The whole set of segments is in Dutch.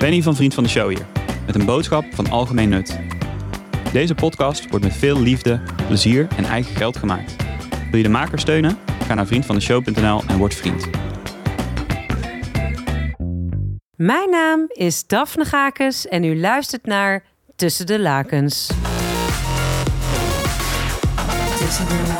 Benny van Vriend van de Show hier, met een boodschap van algemeen nut. Deze podcast wordt met veel liefde, plezier en eigen geld gemaakt. Wil je de maker steunen? Ga naar vriendvandeshow.nl en word vriend. Mijn naam is Daphne Gakes en u luistert naar Tussen de Lakens. Tussen de lakens.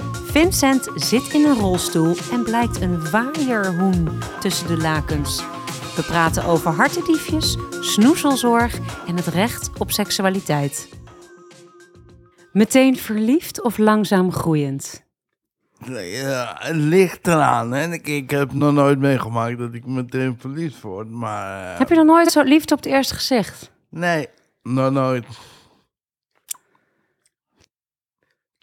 Vincent zit in een rolstoel en blijkt een waaierhoen tussen de lakens. We praten over hartediefjes, snoezelzorg en het recht op seksualiteit. Meteen verliefd of langzaam groeiend? Ja, het ligt eraan. Hè. Ik, ik heb nog nooit meegemaakt dat ik meteen verliefd word. Maar Heb je nog nooit zo liefde op het eerste gezicht? nee, nog nooit.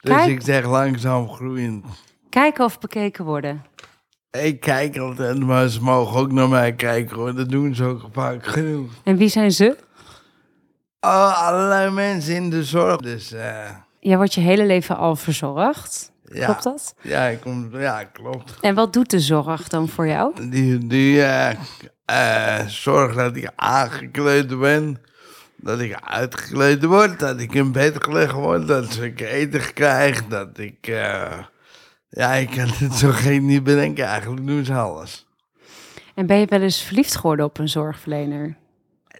Dus Kijk. ik zeg langzaam groeiend. Kijken of bekeken worden. Ik kijk altijd, maar ze mogen ook naar mij kijken hoor. Dat doen ze ook vaak genoeg. En wie zijn ze? Oh, allerlei mensen in de zorg. Dus eh, Jij wordt je hele leven al verzorgd. ja. Klopt dat? Ja, ik kom, ja, klopt. En wat doet de zorg dan voor jou? Die, die eh, eh, zorgt dat ik aangekleed ben. Dat ik uitgekleed word. Dat ik in bed gelegd word. Dat ik eten krijg. Dat ik... eh, ja, ik kan het zo geen niet bedenken. Eigenlijk doen ze alles. En ben je wel eens verliefd geworden op een zorgverlener?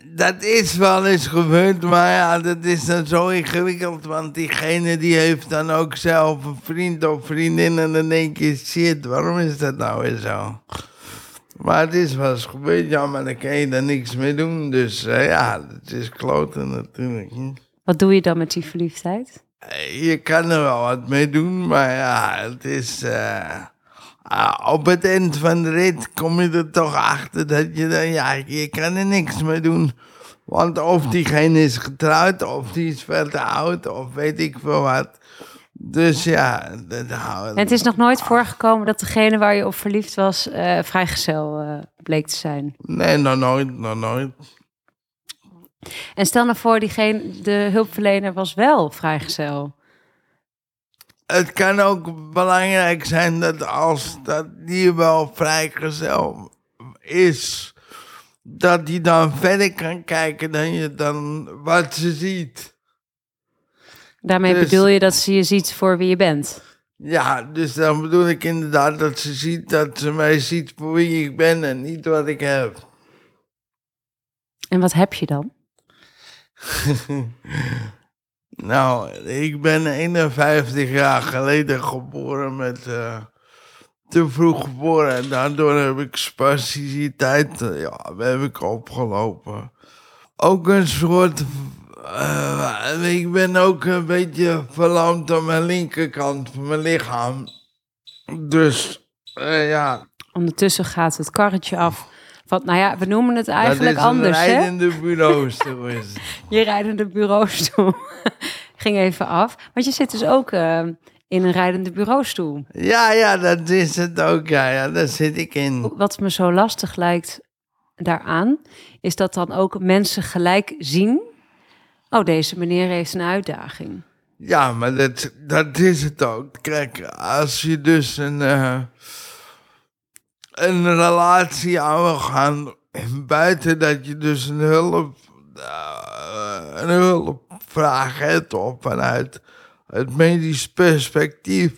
Dat is wel eens gebeurd, maar ja, dat is dan zo ingewikkeld. Want diegene die heeft dan ook zelf een vriend of vriendin. En dan denk je, shit, waarom is dat nou weer zo? Maar het is wel eens gebeurd, ja, maar dan kan je daar niks mee doen. Dus eh, ja, het is kloten natuurlijk. Wat doe je dan met die verliefdheid? Eh, Je kan er wel wat mee doen, maar ja, het is... eh, op het eind van de rit kom je er toch achter dat je dan... Ja, je kan er niks mee doen. Want of diegene is getrouwd, of die is veel te oud, of weet ik veel wat. Dus ja, dat houdt... En het is nog nooit voorgekomen dat degene waar je op verliefd was eh, vrijgezel eh, bleek te zijn. Nee, nog nooit, nog nooit. En stel nou voor, diegene, de hulpverlener was wel vrijgezel. Het kan ook belangrijk zijn dat als dat die wel vrijgezel is, dat die dan verder kan kijken dan je dan wat ze ziet. Daarmee Dus- bedoel je dat ze je ziet voor wie je bent. Ja, dus dan bedoel ik inderdaad dat ze ziet dat ze mij ziet voor wie ik ben en niet wat ik heb. En wat heb je dan? Nou, ik ben 51 jaar geleden geboren met eh, te vroeg geboren en daardoor heb ik spasticiteit, eh, ja, heb ik opgelopen. Ook een soort, eh, ik ben ook een beetje verlamd aan mijn linkerkant van mijn lichaam. Dus, eh, ja, Ondertussen gaat het karretje af. Van, nou ja, we noemen het dat eigenlijk is anders, een hè? rijdende bureaustoel is. Je rijdende bureaustoel. Ging even af. Want je zit dus ook eh, in een rijdende bureaustoel. Ja, ja, dat is het ook, ja, ja, daar zit ik in. Wat me zo lastig lijkt daaraan, is dat dan ook mensen gelijk zien. Oh, deze meneer heeft een uitdaging. Ja, maar dat, dat is het ook. Kijk, als je dus een, eh, een relatie aan wil gaan, buiten dat je dus een hulp, eh, een hulpvraag hebt of vanuit het medisch perspectief.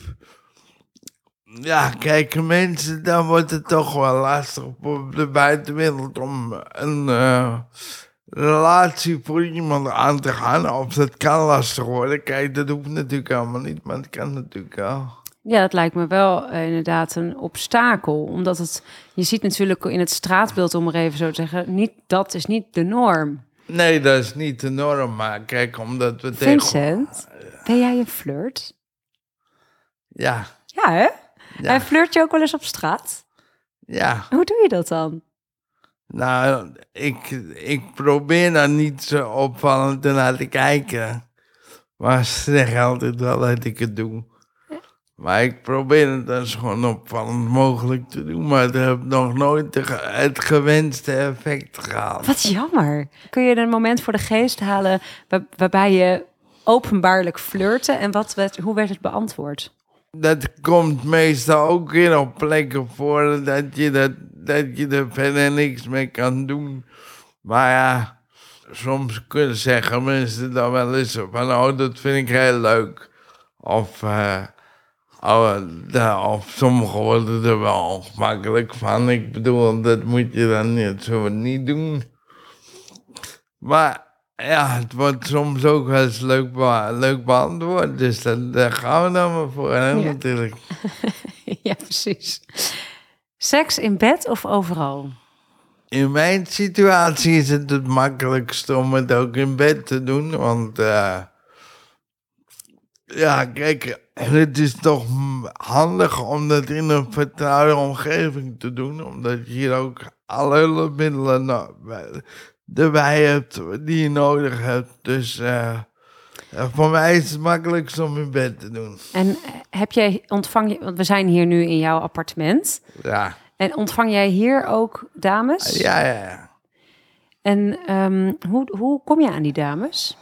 Ja, kijken mensen, dan wordt het toch wel lastig op de buitenwereld om een eh, relatie voor iemand aan te gaan. Of dat kan lastig worden. Kijk, dat hoeft natuurlijk helemaal niet, maar het kan natuurlijk wel. Ja, dat lijkt me wel eh, inderdaad een obstakel. Omdat het, je ziet natuurlijk in het straatbeeld, om er even zo te zeggen, niet, dat is niet de norm. Nee, dat is niet de norm, maar kijk, omdat we tegen... Vincent, ben jij een flirt? Ja, Ja, hè? Ja. En flirt je ook wel eens op straat? ja. Hoe doe je dat dan? Nou, ik, ik probeer daar niet zo opvallend naar te kijken. Maar ze zeggen altijd wel dat ik het doe. Maar ik probeer het dan zo gewoon opvallend mogelijk te doen. Maar het heeft nog nooit het gewenste effect gehaald. Wat jammer. Kun je een moment voor de geest halen waar- waarbij je openbaarlijk flirte en wat werd, hoe werd het beantwoord? Dat komt meestal ook weer op plekken voor dat je, dat, dat je er verder niks mee kan doen. Maar ja, soms kunnen zeggen mensen dan wel eens van, oh, dat vind ik heel leuk. Of, eh, oh, of sommigen worden er wel ongemakkelijk van. Ik bedoel, dat moet je dan niet, zo niet doen. Maar ja, het wordt soms ook wel eens leuk, be- leuk beantwoord. Dus dat, daar gaan we dan maar voor, hè, Ja. natuurlijk. ja, precies. Seks in bed of overal? In mijn situatie is het het makkelijkste om het ook in bed te doen. Want eh, ja, kijk, het is toch handig om dat in een vertrouwde omgeving te doen. Omdat je hier ook alle hulpmiddelen erbij hebt die je nodig hebt. Dus eh, ja, voor mij is het makkelijkst om in bed te doen. En eh, heb jij, ontvang je, want we zijn hier nu in jouw appartement. Ja, En ontvang jij hier ook dames? ja, ja. ja. En ehm, hoe, hoe kom je aan die dames?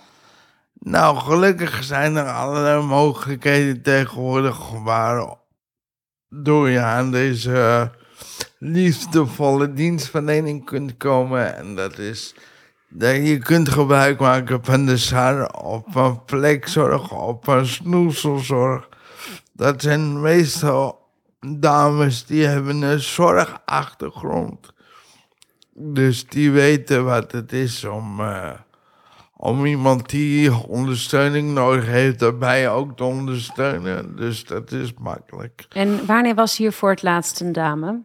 Nou, gelukkig zijn er allerlei mogelijkheden tegenwoordig waardoor je aan deze eh, liefdevolle dienstverlening kunt komen. En dat is dat je kunt gebruik maken van de SAR of van plekzorg of van snoezelzorg. Dat zijn meestal dames die hebben een zorgachtergrond. Dus die weten wat het is om... eh, om iemand die ondersteuning nodig heeft, daarbij ook te ondersteunen. Dus dat is makkelijk. En wanneer was hier voor het laatst een dame?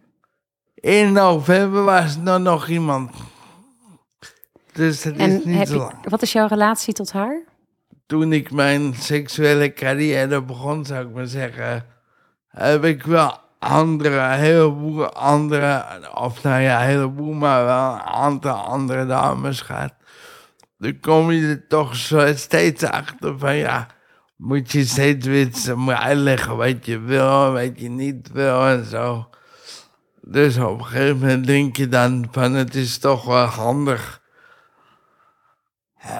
In november was er nog iemand. Dus dat En is niet zo lang. wat is jouw relatie tot haar? Toen ik mijn seksuele carrière begon, zou ik maar zeggen, heb ik wel andere, een heleboel andere, of nou ja, een heleboel, maar wel een aantal andere dames gehad. Dan kom je er toch steeds achter van ja, moet je steeds weer uitleggen wat je wil en wat je niet wil en zo. Dus op een gegeven moment denk je dan van het is toch wel handig.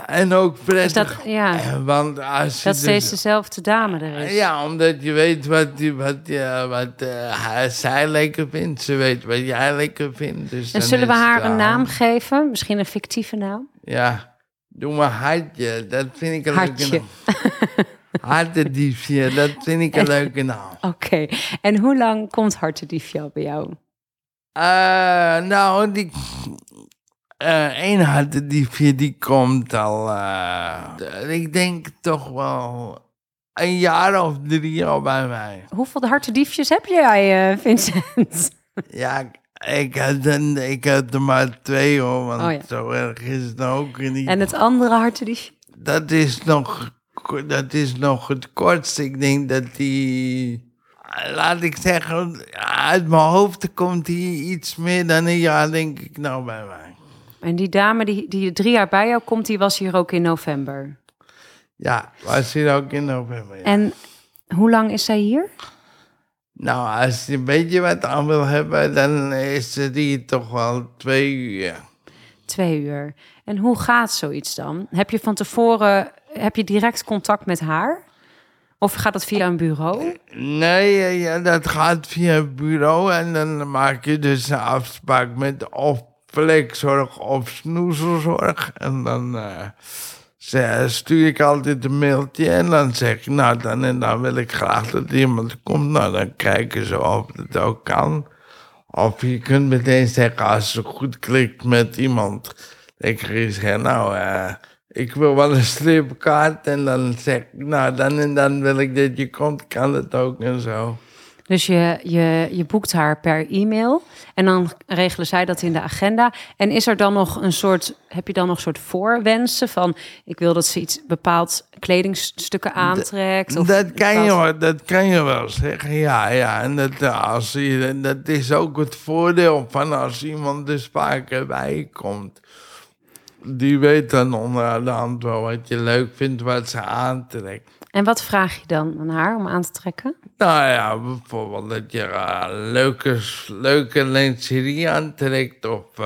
En ook prettig. dat, ja, Eh, Want als je dat steeds dus- dezelfde dame er is. ja, omdat je weet wat, die, wat, die, wat hij- zij lekker vindt. Ze weet wat jij lekker vindt. Dus En dan zullen we haar een naam geven? Misschien een fictieve naam? Ja, doe maar hartje. Dat vind ik een Hartje. leuke naam. Hartendiefje, dat vind ik een leuke naam. Oké. En hoe lang komt Hartendiefje al bij jou? Eh, nou, die... eh één hartendiefje, die komt al... eh, ik denk toch wel een jaar of drie al bij mij. Hoeveel hartendiefjes heb jij, eh, Vincent? Ja, ik had, er, ik had er maar twee hoor, want Oh ja. zo erg is het nou ook niet. En het andere hartendiefje? Dat is nog, dat is nog het kortste. Ik denk dat die, laat ik zeggen, uit mijn hoofd komt die iets meer dan een jaar, denk ik, nou bij mij. En die dame die, die drie jaar bij jou komt, die was hier ook in november. Ja, was hier ook in november. ja. En hoe lang is zij hier? Nou, als je een beetje wat aan wil hebben, dan is het hier toch wel twee uur. Twee uur. En hoe gaat zoiets dan? Heb je van tevoren, heb je direct contact met haar? Of gaat dat via een bureau? Nee, ja, dat gaat via het bureau en dan maak je dus een afspraak met of plekzorg of snoezelzorg. En dan eh, ze- stuur ik altijd een mailtje en dan zeg ik, nou dan en dan wil ik graag dat iemand komt. Nou, dan kijken ze of het ook kan. Of je kunt meteen zeggen, als het goed klikt met iemand, je zeggen, nou, eh, ik wil wel een stripkaart en dan zeg ik, nou dan en dan wil ik dat je komt, kan het ook en zo. Dus je, je, je boekt haar per e-mail en dan regelen zij dat in de agenda. En is er dan nog een soort, heb je dan nog een soort voorwensen van, ik wil dat ze iets bepaald kledingstukken aantrekt? Of dat, kan je, dat kan je wel zeggen, ja, ja. En dat, eh, als je, dat is ook het voordeel van als iemand er vaker bij komt. Die weet dan onder de hand wel wat je leuk vindt, wat ze aantrekt. En wat vraag je dan aan haar om aan te trekken? Nou ja, bijvoorbeeld dat je eh, leuke, leuke lencerie aantrekt of eh,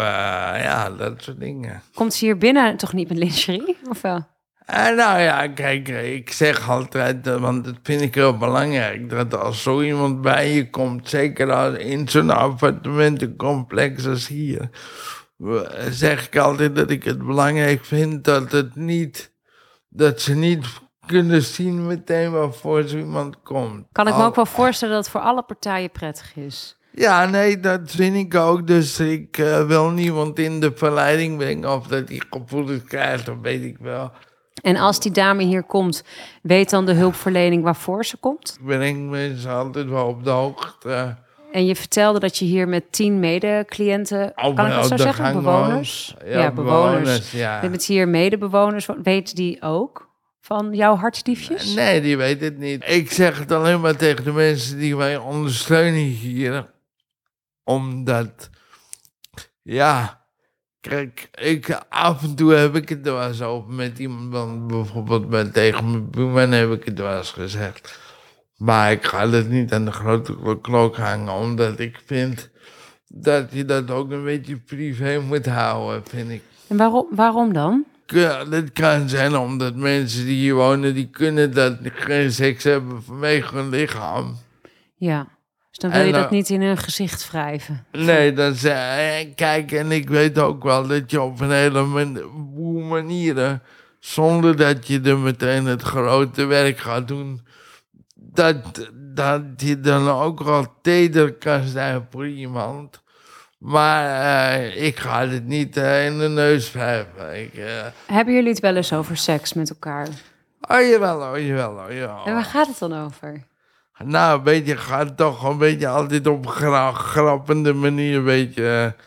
ja, dat soort dingen. Komt ze hier binnen toch niet met lingerie? Of wel? En nou ja, kijk, ik zeg altijd, eh, want dat vind ik heel belangrijk, dat als zo iemand bij je komt, zeker als in zo'n appartementencomplex als hier, eh, zeg ik altijd dat ik het belangrijk vind dat het niet, dat ze niet kunnen zien meteen waarvoor zo iemand komt. Kan ik me ook wel voorstellen dat het voor alle partijen prettig is. Ja, nee, dat vind ik ook. Dus ik eh, wil niemand in de verleiding brengen of dat hij gevoelens krijgt, of weet ik wel. En als die dame hier komt, weet dan de hulpverlening waarvoor ze komt? Ik breng mensen altijd wel op de hoogte. En je vertelde dat je hier met tien mede-cliënten, Op- kan ik dat zo de zeggen? Bewoners? Ja, bewoners, ja. Je bent hier medebewoners. Weten die ook van jouw hartstiefjes? Nee, die weet het niet. Ik zeg het alleen maar tegen de mensen die mij ondersteunen hier. Omdat, ja, kijk, ik, af en toe heb ik het er wel eens over met iemand. Want bijvoorbeeld met, tegen mijn buurman heb ik het wel eens gezegd. Maar ik ga het niet aan de grote klok hangen, omdat ik vind dat je dat ook een beetje privé moet houden, vind ik. En waarom, waarom dan? Ja, dat kan zijn omdat mensen die hier wonen, die kunnen dat geen seks hebben vanwege hun lichaam. Ja. Dus dan wil je dat eh, niet in hun gezicht wrijven. Nee, dat zei Kijk, en ik weet ook wel dat je op een hele man- boel manieren, zonder dat je er meteen het grote werk gaat doen, dat, dat je dan ook wel teder kan zijn voor iemand. Maar eh, ik ga het niet eh, in de neus wrijven. Ik, eh, Hebben jullie het wel eens over seks met elkaar? oh jawel, oh jawel, oh jawel. En waar gaat het dan over? Nou, een beetje gaat toch een beetje altijd op gra grappende manier, een beetje. eh,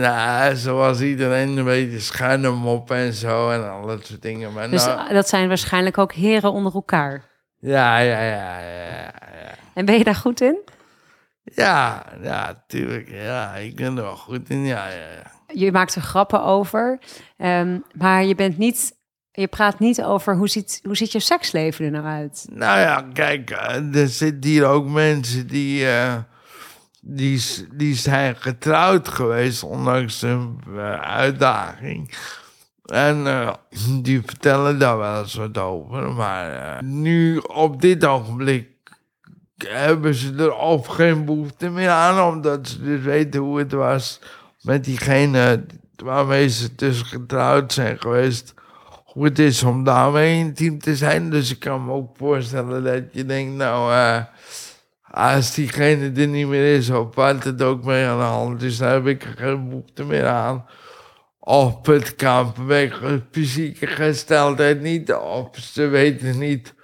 nou, zoals iedereen, een beetje schuine moppen en zo en al dat soort dingen. Maar Dus nou, dat zijn waarschijnlijk ook heren onder elkaar. Ja, ja, ja, ja, ja. En ben je daar goed in? Ja, ja, tuurlijk. Ja, ik ben er wel goed in, ja, ja, ja. Je maakt er grappen over, ehm, maar je bent niet, je praat niet over hoe ziet, hoe ziet je seksleven er nou uit? Nou ja, kijk, eh, er zitten hier ook mensen die, eh, die, die zijn getrouwd geweest, ondanks hun eh, uitdaging. En eh, die vertellen daar wel eens wat over. Maar eh, nu, op dit ogenblik, hebben ze er of geen behoefte meer aan, omdat ze dus weten hoe het was met diegene waarmee ze dus getrouwd zijn geweest hoe het is om daarmee intiem te zijn. Dus ik kan me ook voorstellen dat je denkt, nou, eh, als diegene er niet meer is, of wat het ook mee aan de hand is, dan heb ik geen behoefte meer aan. Of het kan vanwege fysieke gesteldheid niet, of ze weten niet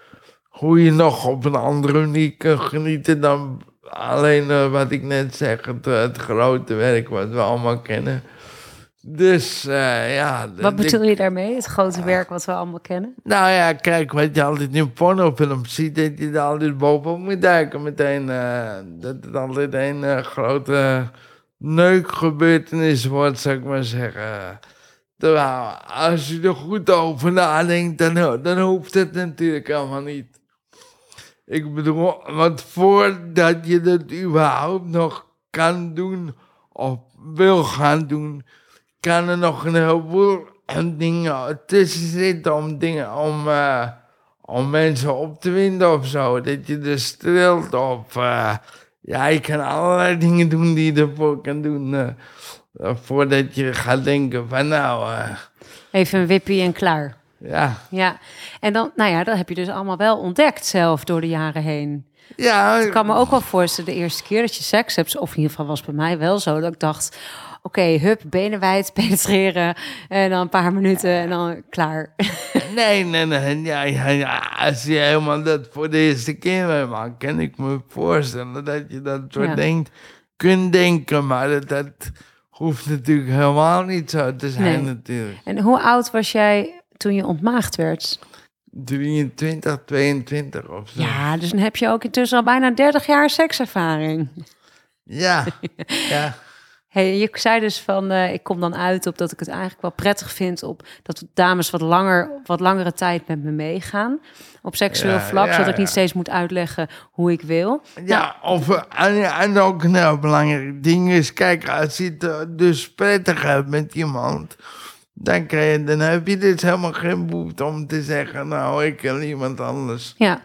hoe je nog op een andere manier kunt genieten dan alleen eh, wat ik net zeg, het, het grote werk wat we allemaal kennen. Dus eh, ja. Wat ik- bedoel je daarmee? Het grote werk wat we allemaal kennen? nou ja, kijk, wat je altijd in pornofilms ziet, dat je daar altijd bovenop moet duiken meteen. eh, dat het altijd een grote neukgebeurtenis wordt, zou ik maar zeggen. Terwijl, als je er goed over nadenkt, dan, dan hoeft het natuurlijk helemaal niet. Ik bedoel, want voordat je dat überhaupt nog kan doen of wil gaan doen, kan er nog een heleboel dingen tussen zitten om, dingen, om, eh, om mensen op te winden of zo. Dat je er streelt of... eh, ja, je kan allerlei dingen doen die je ervoor kan doen. eh, voordat je gaat denken van nou, eh, Even een wippie en klaar. ja. Ja, en dan, nou ja, dat heb je dus allemaal wel ontdekt zelf door de jaren heen. Ja, Ik kan me ook wel voorstellen de eerste keer dat je seks hebt, of in ieder geval was bij mij wel zo, dat ik dacht, oké, hup, benen wijd, penetreren. En dan een paar minuten en dan klaar. Nee, nee, nee. Ja, ja, ja. Als je helemaal dat voor de eerste keer meemaakt, kan ik me voorstellen dat je dat soort Ja. denkt, kunt denken. Maar dat, dat hoeft natuurlijk helemaal niet zo te zijn, Nee. natuurlijk. En hoe oud was jij toen je ontmaagd werd? 23, 22 of zo. Ja, dus dan heb je ook intussen al bijna 30 jaar sekservaring. Ja, ja. Hey, je zei dus van, eh, ik kom dan uit op dat ik het eigenlijk wel prettig vind op dat dames wat langer, wat langere tijd met me meegaan op seksueel Ja, vlak, ja, zodat ik niet steeds moet uitleggen hoe ik wil. Ja, of, eh, en, en ook een heel belangrijk ding is, kijk, als je het eh, dus prettig hebt met iemand, dan, kan je, dan heb je dus helemaal geen behoefte om te zeggen, nou, ik wil iemand anders. Ja.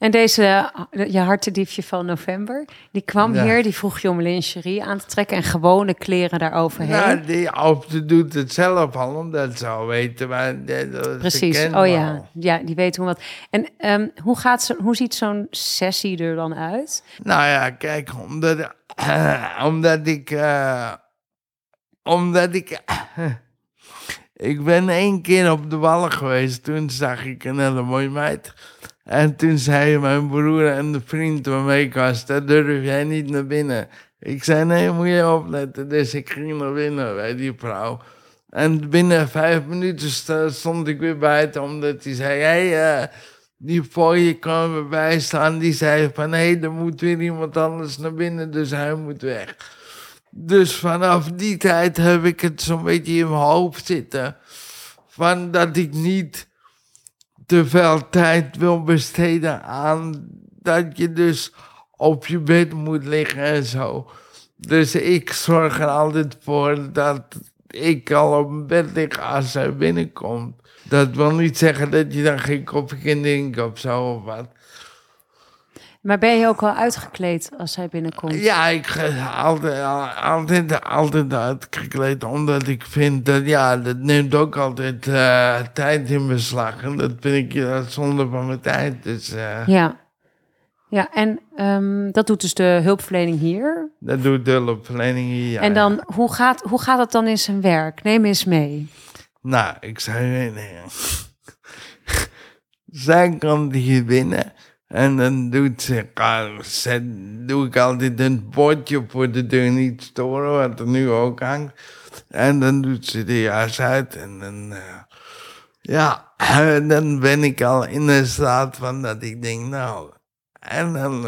En deze, eh, je hartendiefje van november, die kwam Ja. hier, die vroeg je om lingerie aan te trekken en gewone kleren daaroverheen. Nou, die, of ze doet het zelf al, omdat ze al weten waar dat- Precies, oh ja. al. ja, die weet hoe wat. En ehm, hoe, gaat zo, hoe ziet zo'n sessie er dan uit? Nou ja, kijk, omdat, omdat ik. eh, omdat ik. ik ben één keer op de wallen geweest. Toen zag ik een hele mooie meid. En toen zei mijn broer en de vriend waarmee ik was: daar durf jij niet naar binnen. Ik zei: nee, moet je opletten. Dus ik ging naar binnen bij die vrouw. En binnen vijf minuten stond ik weer buiten, omdat hij zei: hey, eh, die voor je kwam erbij staan. Die zei: van hé, er moet weer iemand anders naar binnen, dus hij moet weg. Dus vanaf die tijd heb ik het zo'n beetje in mijn hoofd zitten. Van dat ik niet te veel tijd wil besteden aan dat je dus op je bed moet liggen en zo. Dus ik zorg er altijd voor dat ik al op mijn bed lig als zij binnenkomt. Dat wil niet zeggen dat je dan geen koffie kan drinken of zo of wat. Maar ben je ook wel uitgekleed als hij binnenkomt? Ja, ik ga altijd, altijd, altijd uitgekleed, omdat ik vind dat, ja, dat neemt ook altijd eh, tijd in beslag. En dat vind ik ja, zonde van mijn tijd. Dus eh, Ja. Ja, en ehm, dat doet dus de hulpverlening hier. dat doet de hulpverlening hier. ja, en ja. dan, hoe gaat, hoe gaat het dan in zijn werk? Neem eens mee. Nou, ik zei nee, nee. Zij komt hier binnen en dan doet ze, zet, doe ik altijd een bordje voor de deur niet storen, wat er nu ook hangt. En dan doet ze de jas uit en dan, eh, ja, en dan ben ik al in de staat van dat ik denk, nou, en dan...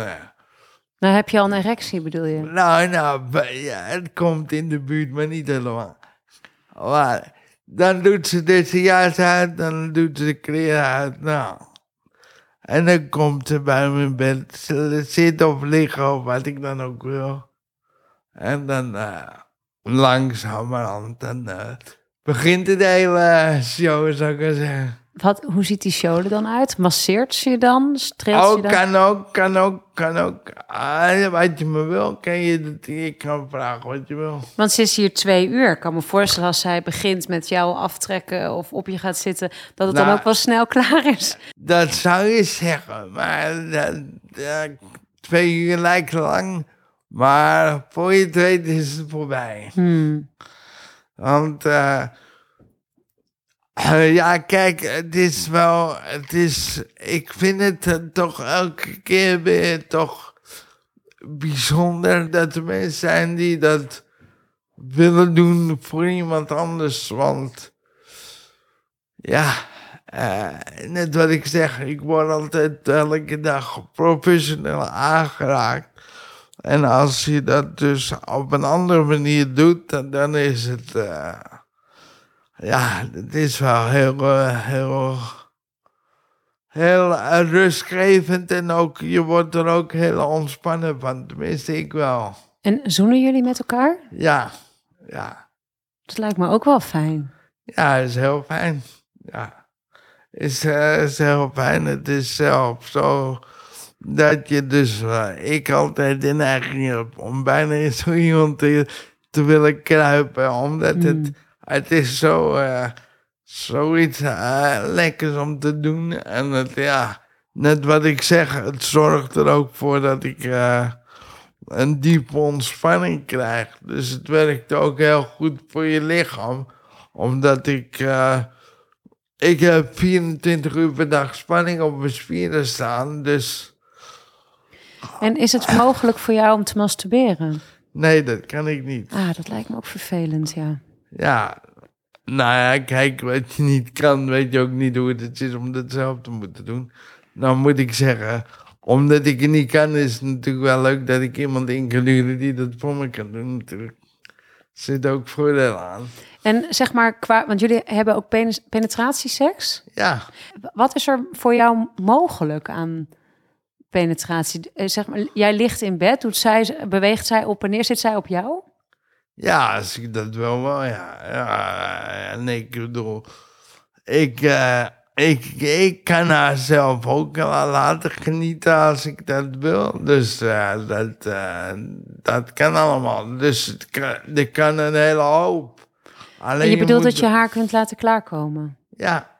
Nou, heb je al een erectie, bedoel je? nou, nou, ja, het komt in de buurt, maar niet helemaal. Maar dan doet ze dus de jas uit, dan doet ze de kleren uit, nou. En dan komt ze bij mijn bed zitten of liggen of wat ik dan ook wil. En dan uh, langzamerhand, dan eh, begint het hele show, zou ik zeggen. Wat, hoe ziet die show er dan uit? Masseert ze je dan? Streelt ze Oh, je dan? kan ook, kan ook, kan ook. Ah, wat je me wil, kan je, dat- je kan vragen wat je wil. Want ze is hier twee uur. Ik kan me voorstellen als zij begint met jou aftrekken of op je gaat zitten, dat het dan Nou, ook wel snel klaar is. Dat zou je zeggen, maar dat, dat- twee uur lijkt lang. Maar voor je het weet is het voorbij. Hmm. Want eh, eh, ja, kijk, het is wel, het is, ik vind het eh, toch elke keer weer toch bijzonder dat er mensen zijn die dat willen doen voor iemand anders. Want ja, eh, net wat ik zeg, ik word altijd elke dag professioneel aangeraakt. En als je dat dus op een andere manier doet, dan, dan is het. Ja, het is wel heel. eh, heel heel eh, rustgevend en ook, je wordt er ook heel ontspannen van. Tenminste, ik wel. En zoenen jullie met elkaar? Ja, ja. Dat lijkt me ook wel fijn. Ja, is heel fijn. Ja, is, eh, is heel fijn. Het is zelf zo dat je dus, ik altijd neiging heb om bijna in zo iemand te, te willen kruipen, omdat het, het is zo, eh, zoiets eh, lekkers om te doen. En het, ja, net wat ik zeg, het zorgt er ook voor dat ik, eh, een diepe ontspanning krijgt. Dus het werkt ook heel goed voor je lichaam. Omdat ik... ik heb 24 uur per dag spanning op mijn spieren staan. Dus En is het mogelijk voor jou om te masturberen? nee, dat kan ik niet. Ah, dat lijkt me ook vervelend, ja. Ja, nou ja, kijk, wat je niet kan, weet je ook niet hoe het is om dat zelf te moeten doen. Dan moet ik zeggen, omdat ik het niet kan, is het natuurlijk wel leuk dat ik iemand in kan huren die dat voor me kan doen. Natuurlijk. Zit ook voordeel aan. En zeg maar, qua, want jullie hebben ook penetratieseks. Ja, Wat is er voor jou mogelijk aan penetratie? Eh, Zeg maar, jij ligt in bed, doet zij, beweegt zij op en neer, zit zij op jou? Ja, als ik dat wil, wel, ja. ja en ik bedoel, ik, eh, ik, ik kan haar zelf ook wel laten genieten als ik dat wil. Dus eh, dat, eh, dat kan allemaal. Dus het kan, er kan een hele hoop. Alleen En je bedoelt moet- dat je haar kunt laten klaarkomen. Ja,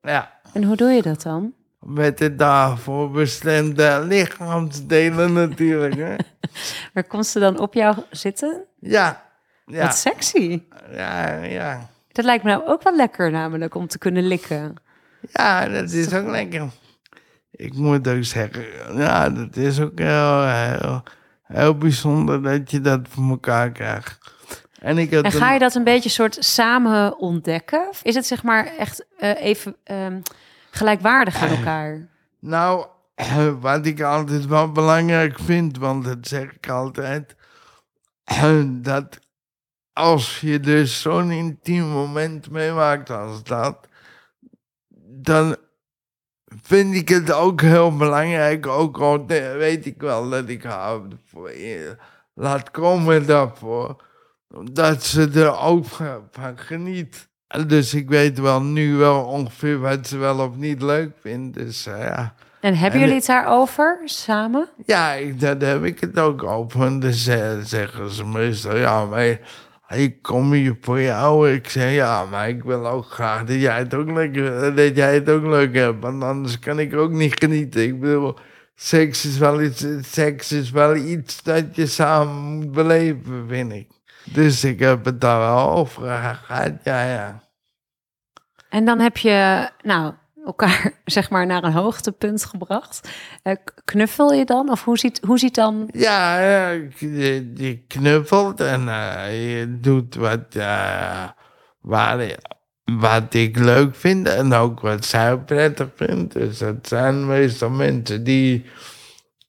ja. En hoe doe je dat dan? Met de daarvoor bestemde lichaamsdelen natuurlijk. Hè? Waar komt ze dan op jou zitten? Ja, ja, Wat sexy. ja, ja. Dat lijkt me nou ook wel lekker namelijk om te kunnen likken. Ja, dat is ook lekker. Ik moet ook zeggen, ja, dat is ook heel, heel, heel bijzonder dat je dat voor elkaar krijgt. En, ik En ga een- je dat een beetje soort samen ontdekken? Of Is het zeg maar echt eh, even ehm, gelijkwaardig aan elkaar? Nou, wat ik altijd wel belangrijk vind, want dat zeg ik altijd, dat als je dus zo'n intiem moment meemaakt als dat, dan vind ik het ook heel belangrijk, ook al weet ik wel dat ik haar je laat komen daarvoor, dat ze er ook van geniet. Dus ik weet wel nu wel ongeveer wat ze wel of niet leuk vindt. Dus eh, ja. En hebben En jullie het daarover samen? Ja, daar heb ik het ook over. En dan ze- zeggen ze meestal, ja, maar ik kom hier voor jou. Ik zeg, ja, maar ik wil ook graag dat jij het ook leuk, dat jij het ook leuk hebt. Want anders kan ik ook niet genieten. Ik bedoel, seks is wel iets, seks is wel iets dat je samen moet beleven, vind ik. Dus ik heb het daar wel over gehad, ja, ja. En dan heb je, nou, elkaar zeg maar naar een hoogtepunt gebracht. Eh, knuffel je dan? Of hoe ziet, hoe ziet dan... Ja, je, je knuffelt en eh, je doet wat, eh, wat ik leuk vind en ook wat zij prettig vindt. Dus dat zijn meestal mensen die,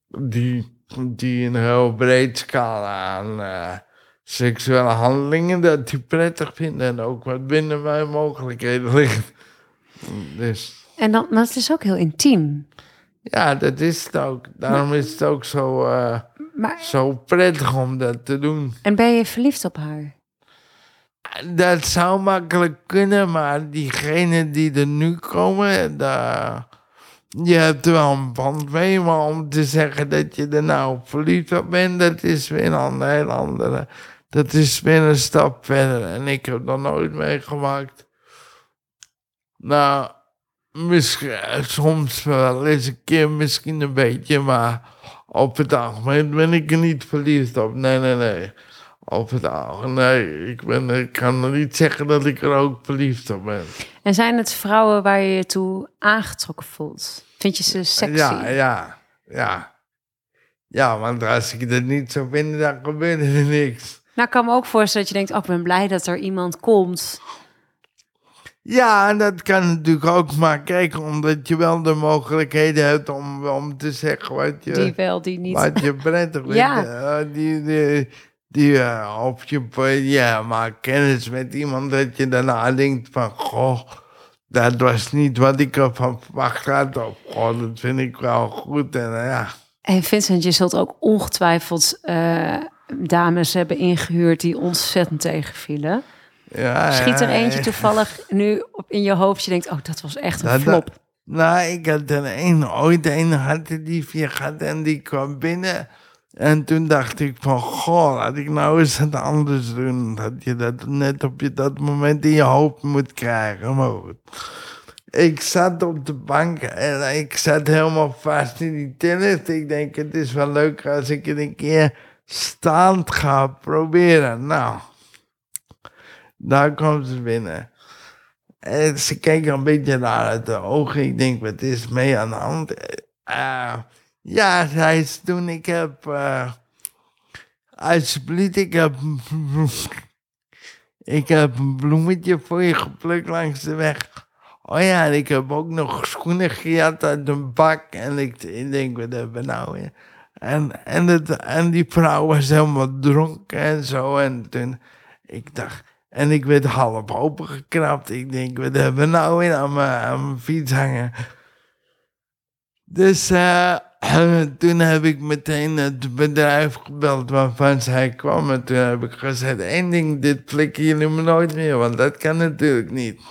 die, die een heel breed scala aan eh, seksuele handelingen dat die prettig vinden en ook wat binnen mijn mogelijkheden ligt. Dus En dan, maar het is ook heel intiem. ja, dat is het ook. Daarom is het ook zo... eh, Maar, zo prettig om dat te doen. en ben je verliefd op haar? Dat zou makkelijk kunnen, maar diegenen die er nu komen, daar, je hebt er wel een band mee, maar om te zeggen dat je er nou verliefd op bent, dat is weer een heel andere. Dat is weer een stap verder en ik heb dat nooit meegemaakt. Nou, misschien, soms wel eens een keer, misschien een beetje, maar op het algemeen ben ik er niet verliefd op. Nee, nee, nee. Op het algemeen, nee. Ik, ben, ik kan niet zeggen dat ik er ook verliefd op ben. En zijn het vrouwen waar je je toe aangetrokken voelt? Vind je ze sexy? Ja, ja, ja. Ja, want als ik dat niet zou vinden, dan gebeurt er niks. Nou, ik kan me ook voorstellen dat je denkt, oh, ik ben blij dat er iemand komt. Ja, en dat kan natuurlijk ook. Maar kijk, omdat je wel de mogelijkheden hebt om, om te zeggen wat je... Die wel, die niet. Wat je prettig vindt. Ja. die, die, die eh, of je ja, maakt kennis met iemand dat je daarna denkt van... Goh, dat was niet wat ik ervan verwacht had. Of goh, dat vind ik wel goed. En eh, ja, En Vincent, je zult ook ongetwijfeld eh, dames hebben ingehuurd die ontzettend tegenvielen. Ja, Schiet er eentje toevallig nu op in je hoofd. Je denkt, oh, dat was echt een Dat- flop. Nou, ik had er een, ooit een had die vier gehad en die kwam binnen. En toen dacht ik van, goh, laat ik nou eens het anders doen. Dat je dat net op je, dat moment in je hoofd moet krijgen. Maar goed. Ik zat op de bank en ik zat helemaal vast in die tennis. Ik denk, het is wel leuk als ik het een keer staand ga proberen. Nou, daar komt ze binnen. En ze kijkt een beetje naar uit de ogen. Ik denk, wat is mee aan de hand? Eh, ja, zei ze toen, ik heb... eh alsjeblieft, ik heb... ik heb een bloemetje voor je geplukt langs de weg. Oh ja, en ik heb ook nog schoenen gejat uit een bak. En ik, denk, wat hebben we nou? En, en, het, en die vrouw was helemaal dronken en zo. En toen, ik dacht... En ik werd half opengekrapt. Ik denk, wat hebben we nou mijn, aan mijn fiets hangen? Dus eh, toen heb ik meteen het bedrijf gebeld waarvan zij kwam. En toen heb ik gezegd, één ding, dit flikken jullie me nooit meer. Want dat kan natuurlijk niet.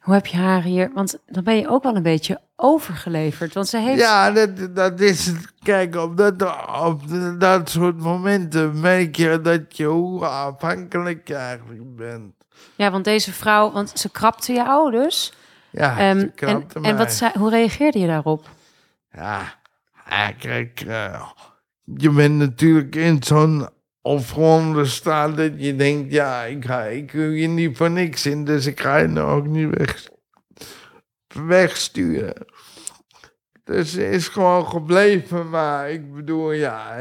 Hoe heb je haar hier... Want dan ben je ook wel een beetje overgeleverd. Want ze heeft... Ja, dat, dat is het. Kijk, op dat, op dat soort momenten merk je dat je hoe afhankelijk je eigenlijk bent. Ja, want deze vrouw... Want ze krapte je ouders. Ja, ze en, krapte en mij. wat zei, hoe reageerde je daarop? Ja, kijk, eh, je bent natuurlijk in zo'n opgewonden staat dat je denkt, ja, ik, ga, ik je niet voor niks in, dus ik ga je nou ook niet weg, wegsturen. Dus ze is gewoon gebleven, maar ik bedoel, ja...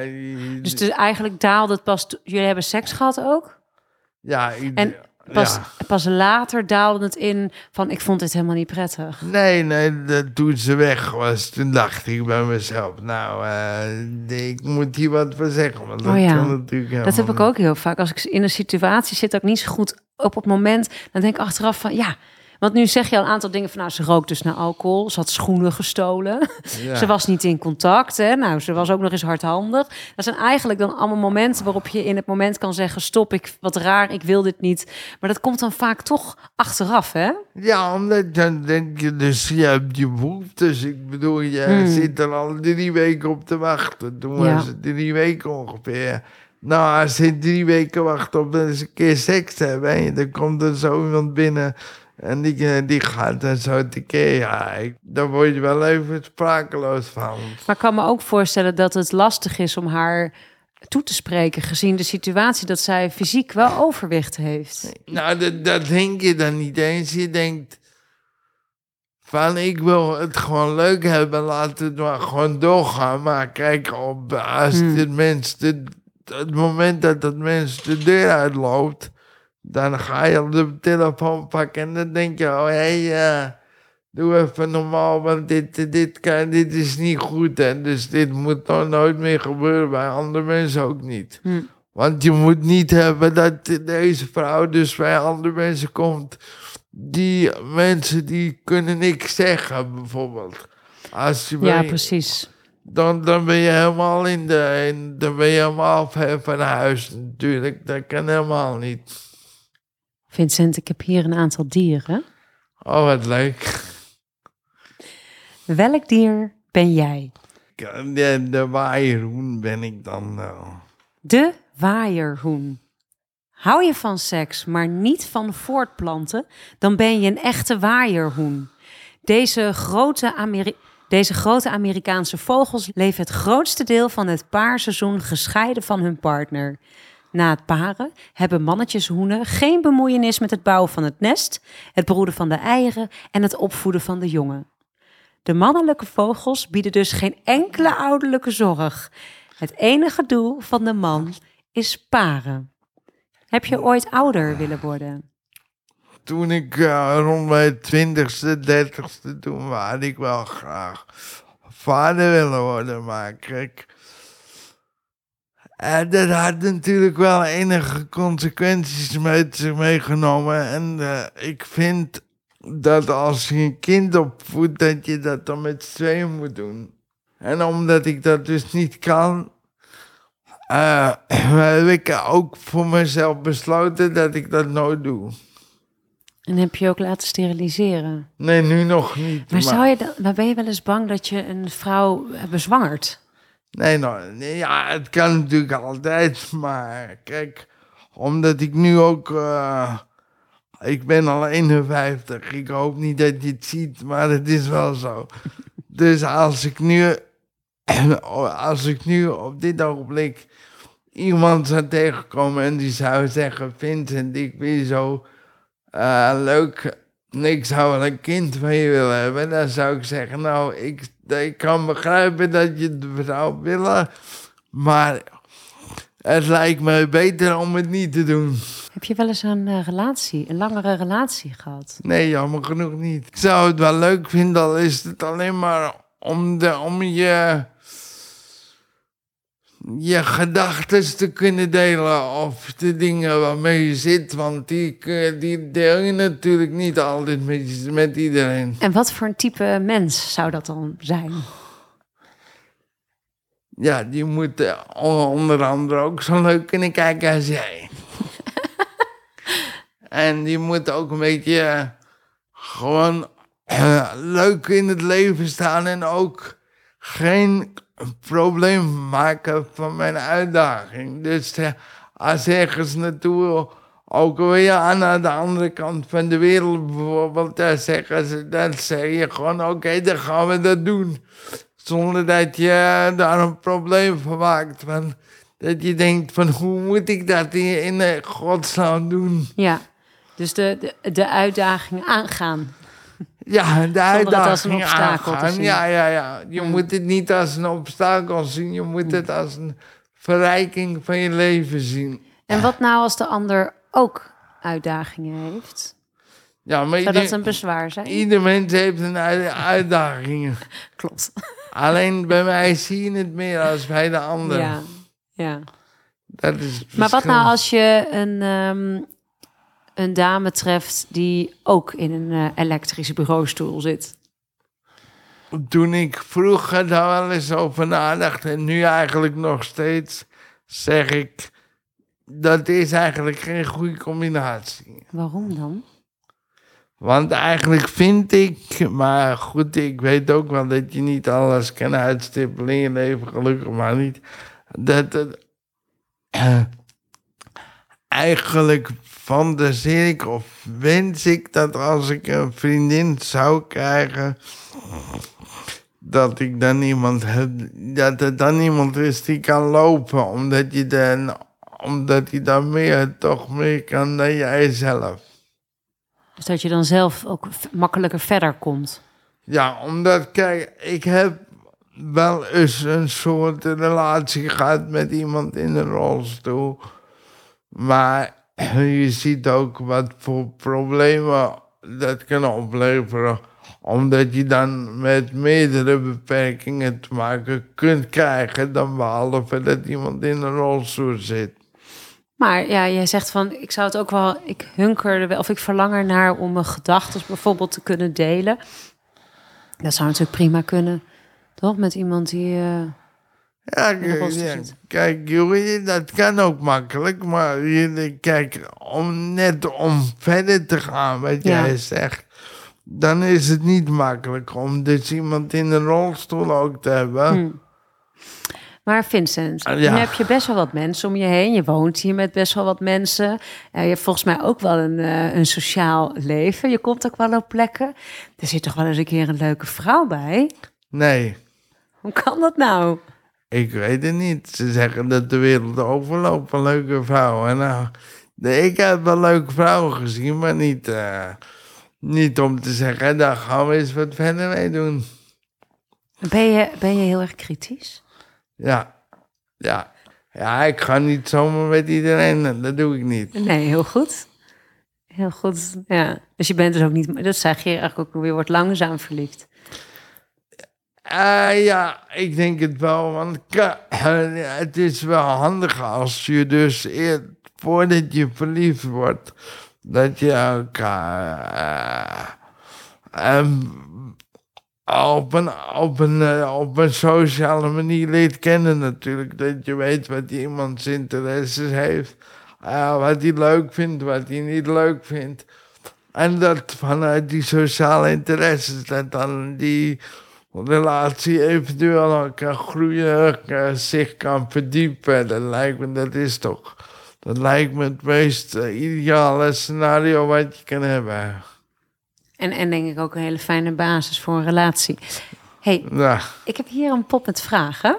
Dus, dus eigenlijk daalde het pas... Jullie hebben seks gehad ook? ja, ik- En pas, ja. pas later daalde het in van... Ik vond dit helemaal niet prettig. Nee, nee, dat, toen ze weg was, toen dacht ik bij mezelf, nou, eh, ik moet hier wat voor zeggen, want dat Oh ja, kan natuurlijk Dat heb ik ook heel vaak. Als ik in een situatie zit dat ik niet zo goed op het moment... dan denk ik achteraf van ja... Want nu zeg je al een aantal dingen van... nou, ze rookt dus naar alcohol. Ze had schoenen gestolen. Ja. Ze was niet in contact. Hè? Nou, ze was ook nog eens hardhandig. Dat zijn eigenlijk dan allemaal momenten waarop je in het moment kan zeggen... stop, ik, wat raar, ik wil dit niet. Maar dat komt dan vaak toch achteraf, hè? Ja, omdat dan denk je dus, je hebt je behoeftes. Ik bedoel, je Hmm. zit er al drie weken op te wachten. Toen Ja. was het drie weken ongeveer. Nou, als je drie weken wacht op eens een keer seks hebben, dan komt er zo iemand binnen en die, eh, die gaat dan zo tekeer. Ja, ik, daar word je wel even sprakeloos van. Maar ik kan me ook voorstellen dat het lastig is om haar toe te spreken... gezien de situatie dat zij fysiek wel overwicht heeft. Nou, dat, dat denk je dan niet eens. Je denkt van ik wil het gewoon leuk hebben, laat het maar gewoon doorgaan. Maar kijk, op, als Hmm. dit mens, het moment dat dat mens de deur uitloopt, dan ga je op de telefoon pakken en dan denk je, oh hé, eh, doe even normaal, want dit, dit, kan, dit is niet goed. En dus dit moet nog nooit meer gebeuren, bij andere mensen ook niet. Hm. Want je moet niet hebben dat deze vrouw dus bij andere mensen komt. Die mensen die kunnen niks zeggen, bijvoorbeeld. Als je Ja, bij- precies. dan, dan ben je helemaal in de. In, dan ben je helemaal ver van huis, natuurlijk. Dat kan helemaal niet. Vincent, ik heb hier een aantal dieren. Oh, wat leuk. Welk dier ben jij? De, de waaierhoen ben ik dan wel. De waaierhoen. Hou je van seks, maar niet van voortplanten, dan ben je een echte waaierhoen. Deze grote, Ameri- Deze grote Amerikaanse vogels leven het grootste deel van het paarseizoen gescheiden van hun partner. Na het paren hebben mannetjeshoenen geen bemoeienis met het bouwen van het nest, het broeden van de eieren en het opvoeden van de jongen. De mannelijke vogels bieden dus geen enkele ouderlijke zorg. Het enige doel van de man is paren. Heb je ooit ouder willen worden? Toen ik eh, rond mijn twintigste, dertigste, toen wou ik wel graag vader willen worden. Maar kijk, eh, dat had natuurlijk wel enige consequenties met zich meegenomen. En eh, ik vind dat als je een kind opvoedt, dat je dat dan met z'n tweeën moet doen. En omdat ik dat dus niet kan, eh, heb ik ook voor mezelf besloten dat ik dat nooit doe. En heb je ook laten steriliseren? Nee, nu nog niet. Maar, zou je maar ben je wel eens bang dat je een vrouw bezwangert? Nee, nou, nee, ja, het kan natuurlijk altijd, maar kijk, omdat ik nu ook, eh, ik ben al 51, ik hoop niet dat je het ziet, maar het is wel zo. Dus als ik nu als ik nu op dit ogenblik iemand zou tegenkomen en die zou zeggen: Vincent, ik ben zo eh, leuk. Ik zou wel een kind van je willen hebben. Dan zou ik zeggen: Nou, ik, ik kan begrijpen dat je het zou willen. Maar het lijkt me beter om het niet te doen. Heb je wel eens een eh, relatie, een langere relatie gehad? Nee, jammer genoeg niet. Ik zou het wel leuk vinden, al is het alleen maar om, de, om je, je gedachten te kunnen delen of de dingen waarmee je zit. Want die, kun- die deel je natuurlijk niet altijd met, met iedereen. En wat voor een type mens zou dat dan zijn? Ja, die moet eh, onder andere ook zo leuk kunnen kijken als jij. en die moet ook een beetje eh, gewoon eh, leuk in het leven staan en ook geen probleem maken van mijn uitdaging. Dus eh, als ergens naartoe, ook weer aan de andere kant van de wereld bijvoorbeeld, zeggen ze, dan zeg je gewoon, oké, dan gaan we dat doen. Zonder dat je daar een probleem van maakt. Van, dat je denkt van hoe moet ik dat in, in eh, godsnaam doen? Ja, dus de, de uitdaging aangaan. Ja, de het als een uitdaging aangaan. Ja, ja, ja. Je Mm. moet het niet als een obstakel zien. Je moet het als een verrijking van je leven zien. En wat nou als de ander ook uitdagingen heeft? Ja, maar Zou dat een bezwaar zijn? ieder mens heeft een uit- uitdagingen. Klopt. Alleen bij mij zie je het meer als bij de ander. Ja, ja. Dat is Maar wat nou als je een, ehm, een dame treft die ook in een eh, elektrische bureaustoel zit? Toen ik vroeger daar wel eens over nadacht en nu eigenlijk nog steeds, zeg ik, dat is eigenlijk geen goede combinatie. Waarom dan? Want eigenlijk vind ik, maar goed, ik weet ook wel dat je niet alles kan uitstippelen in je leven, gelukkig maar niet. Dat het eh, eigenlijk fantaseer ik of wens ik dat als ik een vriendin zou krijgen, dat ik dan iemand heb, dat er dan iemand is die kan lopen, omdat je dan, omdat hij dan meer, toch meer kan dan jij zelf. Dus dat je dan zelf ook makkelijker verder komt. Ja, omdat, kijk, ik heb wel eens een soort relatie gehad met iemand in een rolstoel. Maar je ziet ook wat voor problemen dat kan opleveren. Omdat je dan met meerdere beperkingen te maken kunt krijgen dan behalve dat iemand in een rolstoel zit. Maar ja, jij zegt van, ik zou het ook wel, ik hunker er wel, of ik verlang ernaar om mijn gedachten bijvoorbeeld te kunnen delen. Dat zou natuurlijk prima kunnen, toch? Met iemand die, eh, Ja, kijk, Jorie, dat kan ook makkelijk. Maar kijk, om net om verder te gaan, wat Ja. jij zegt, dan is het niet makkelijk om dus iemand in een rolstoel ook te hebben. Hmm. Maar Vincent, ja. nu heb je best wel wat mensen om je heen. Je woont hier met best wel wat mensen. Je hebt volgens mij ook wel een, eh, een sociaal leven. Je komt ook wel op plekken. Er zit toch wel eens een keer een leuke vrouw bij? Nee, Hoe kan dat nou? Ik weet het niet. Ze zeggen dat de wereld overloopt van leuke vrouwen. Nou, de- ik heb wel leuke vrouwen gezien, maar niet, eh, niet om te zeggen, daar gaan we eens wat verder mee doen. Ben je, ben je heel erg kritisch? Ja, ja. Ja, ik ga niet zomaar met iedereen, dat doe ik niet. Nee, heel goed. Heel goed, ja. Dus je bent dus ook niet... Dat zeg je eigenlijk ook weer, wordt langzaam verliefd. Eh, ja, ik denk het wel, want ka- het is wel handig als je dus eer, voordat je verliefd wordt, dat je elkaar eh, ehm, op, een, op, een, eh, op een sociale manier leert kennen natuurlijk. Dat je weet wat iemands interesses heeft, eh, wat hij leuk vindt, wat hij niet leuk vindt. En dat vanuit die sociale interesses, dat dan die relatie eventueel kan groeien, eh, zich kan verdiepen. Dat lijkt me, dat is toch, dat lijkt me het meest eh, ideale scenario wat je kan hebben. En, en denk ik ook een hele fijne basis voor een relatie. hey, Ja, ik heb hier een pop met vragen.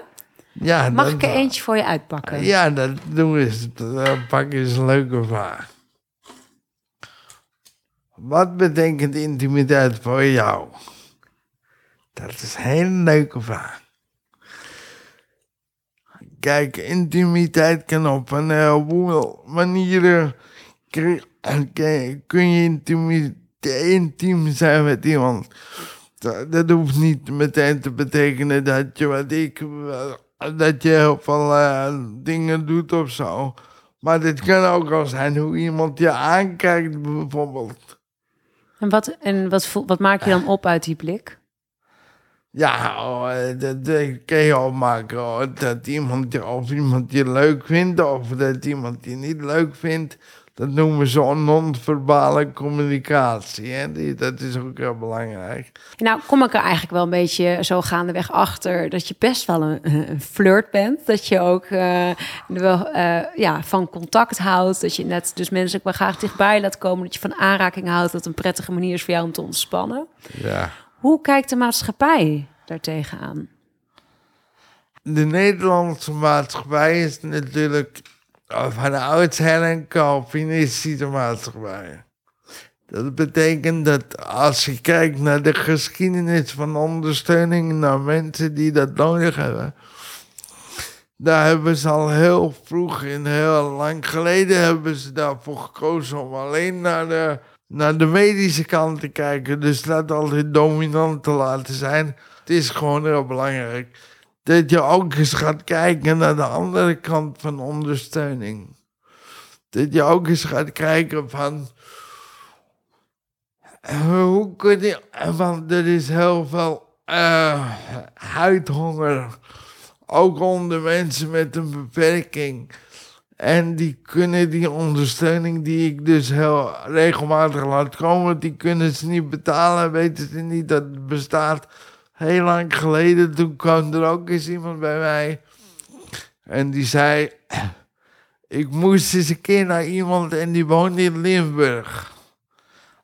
ja Mag dat- ik er eentje voor je uitpakken? Ja, dat doen eens. Dan pak je eens een leuke vraag. Wat betekent intimiteit voor jou? Dat is een hele leuke vraag. Kijk, intimiteit kan op een heleboel manieren. kun- je intimi- intiem zijn met iemand. Dat, hoeft niet meteen te betekenen dat je, wat ik, dat je heel veel eh, dingen doet of zo. Maar dit kan ook al zijn hoe iemand je aankijkt, bijvoorbeeld. En, wat, en wat maak je dan op uit die blik? Ja, oh, dat, dat kan je opmaken. oh, dat iemand je, of iemand je leuk vindt of dat iemand je niet leuk vindt. Dat noemen ze non-verbale communicatie. Hè? Die, dat is ook heel belangrijk. Nou, kom ik er eigenlijk wel een beetje zo gaandeweg achter dat je best wel een, een flirt bent. Dat je ook eh, wel eh, ja, van contact houdt. Dat je net dus mensen ook wel graag dichtbij laat komen. Dat je van aanraking houdt. Dat een prettige manier is voor jou om te ontspannen. Ja. Hoe kijkt de maatschappij daartegen aan? De Nederlandse maatschappij is natuurlijk van oudsher een Calvinistische maatschappij. Dat betekent dat als je kijkt naar de geschiedenis van ondersteuning naar mensen die dat nodig hebben, daar hebben ze al heel vroeg, in heel lang geleden, hebben ze daarvoor gekozen om alleen naar de, naar de medische kant te kijken. Dus dat altijd dominant te laten zijn. Het is gewoon heel belangrijk dat je ook eens gaat kijken naar de andere kant van ondersteuning. Dat je ook eens gaat kijken van. Hoe kun je. Want er is heel veel eh, huidhonger. Ook onder mensen met een beperking. En die kunnen die ondersteuning die ik dus heel regelmatig laat komen, die kunnen ze niet betalen, weten ze niet dat het bestaat. Heel lang geleden, toen kwam er ook eens iemand bij mij. En die zei, ik moest eens een keer naar iemand en die woonde in Limburg.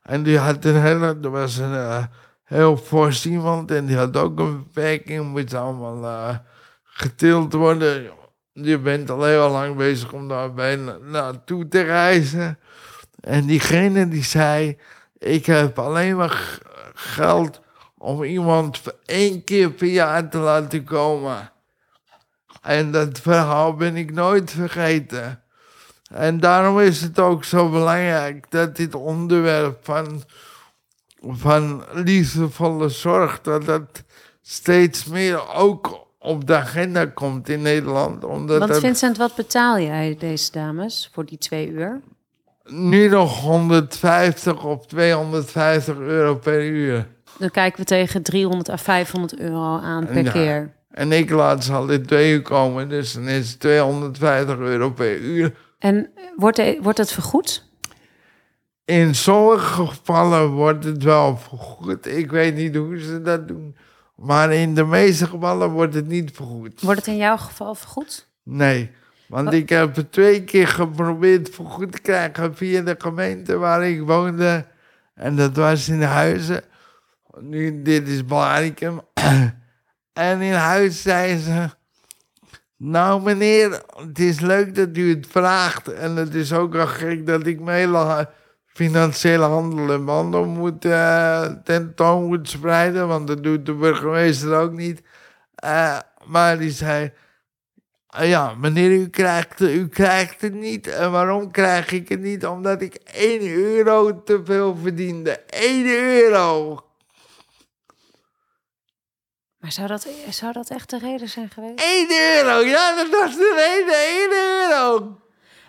En die had een hele, er was een eh, heel fors iemand en die had ook een beperking, moest allemaal eh, getild worden. Je bent al heel lang bezig om daar bij na- naartoe te reizen. En diegene die zei, ik heb alleen maar geld om iemand één keer per jaar te laten komen. En dat verhaal ben ik nooit vergeten. En daarom is het ook zo belangrijk dat dit onderwerp van, van liefdevolle zorg, dat dat steeds meer ook op de agenda komt in Nederland. Omdat Want Vincent, wat betaal jij deze dames voor die twee uur? nu nog 150 of 250 euro per uur. Dan kijken we tegen 300 à 500 euro aan per Ja. keer. En ik laat ze altijd twee uur komen, dus dan is het 250 euro per uur. En wordt, wordt het vergoed? In sommige gevallen wordt het wel vergoed. Ik weet niet hoe ze dat doen. Maar in de meeste gevallen wordt het niet vergoed. Wordt het in jouw geval vergoed? Nee. Want Wat? ik heb het twee keer geprobeerd vergoed te krijgen via de gemeente waar ik woonde. En dat was in Huizen. Nu, dit is Blaricum. en in Huis zei ze... Nou meneer, het is leuk dat u het vraagt. En het is ook al gek dat ik mijn hele financiële handel en wandel moet eh tentoon moet spreiden. Want dat doet de burgemeester ook niet. Eh, maar die zei... Ah ja, meneer, u krijgt, u krijgt het niet. En waarom krijg ik het niet? Omdat ik 1 euro te veel verdiende. 1 euro! Maar zou dat, zou dat echt de reden zijn geweest? 1 euro! Ja, dat was de reden. 1 euro!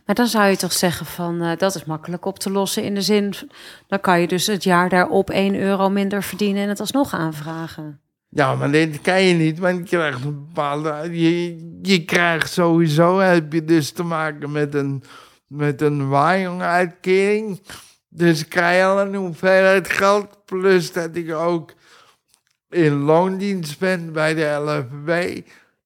Maar dan zou je toch zeggen van eh, dat is makkelijk op te lossen in de zin, dan kan je dus het jaar daarop 1 euro minder verdienen en het alsnog aanvragen. Ja, maar dit kan je niet, want je krijgt een bepaalde... Je, krijgt sowieso, heb je dus te maken met een, met een. Dus krijg je al een hoeveelheid geld, plus dat ik ook in loondienst ben bij de LFB.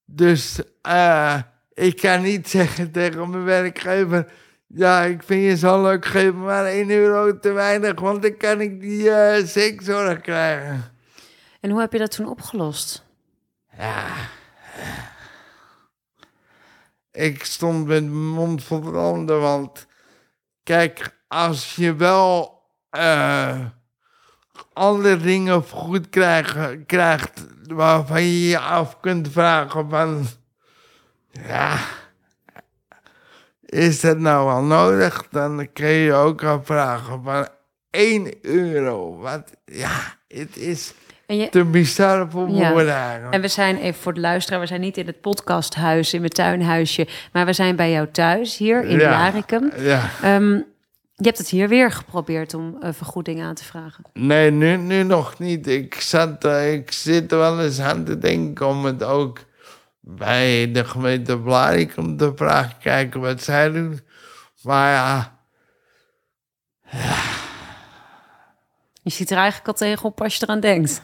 Dus eh, ik kan niet zeggen tegen mijn werkgever... Ja, ik vind je zo leuk, geef maar 1 euro te weinig, want dan kan ik die eh, zekzorg krijgen. En hoe heb je dat toen opgelost? Ik stond met mijn mond vol tanden, want kijk, als je wel eh, andere dingen goed krijgt, krijgt waarvan je je af kunt vragen van, ja, is dat nou wel nodig? Dan kun je ook afvragen van 1 euro. Wat, ja, het is je, te bizar voor woorden en we zijn, even voor de luisteraar, we zijn niet in het podcasthuis, in mijn tuinhuisje, maar we zijn bij jou thuis, hier in Ja. Laricum. Ja. Ehm, je hebt het hier weer geprobeerd om eh, vergoeding aan te vragen. Nee, nu, nu nog niet. Ik, zat, eh, ik zit er wel eens aan te denken om het ook bij de gemeente Blarikum te vragen. Kijken wat zij doen. Maar ja, Je ziet er eigenlijk al tegenop als je eraan denkt.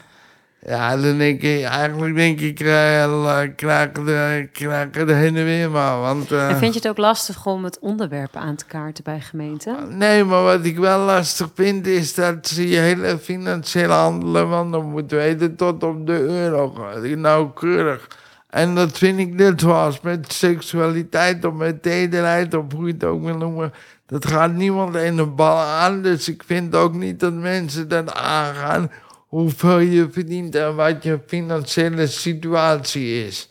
ja dan denk ik, eigenlijk denk ik, uh, krijg de, de heen en weer maar. Want, eh, En vind je het ook lastig om het onderwerp aan te kaarten bij gemeenten? Nee, maar wat ik wel lastig vind is dat ze je hele financiële handelen, want dan moeten weten tot op de euro, nauwkeurig. En dat vind ik net zoals met seksualiteit of met tederheid of hoe je het ook wil noemen. Dat gaat niemand in de bal aan, dus ik vind ook niet dat mensen dat aangaan hoeveel je verdient en wat je financiële situatie is.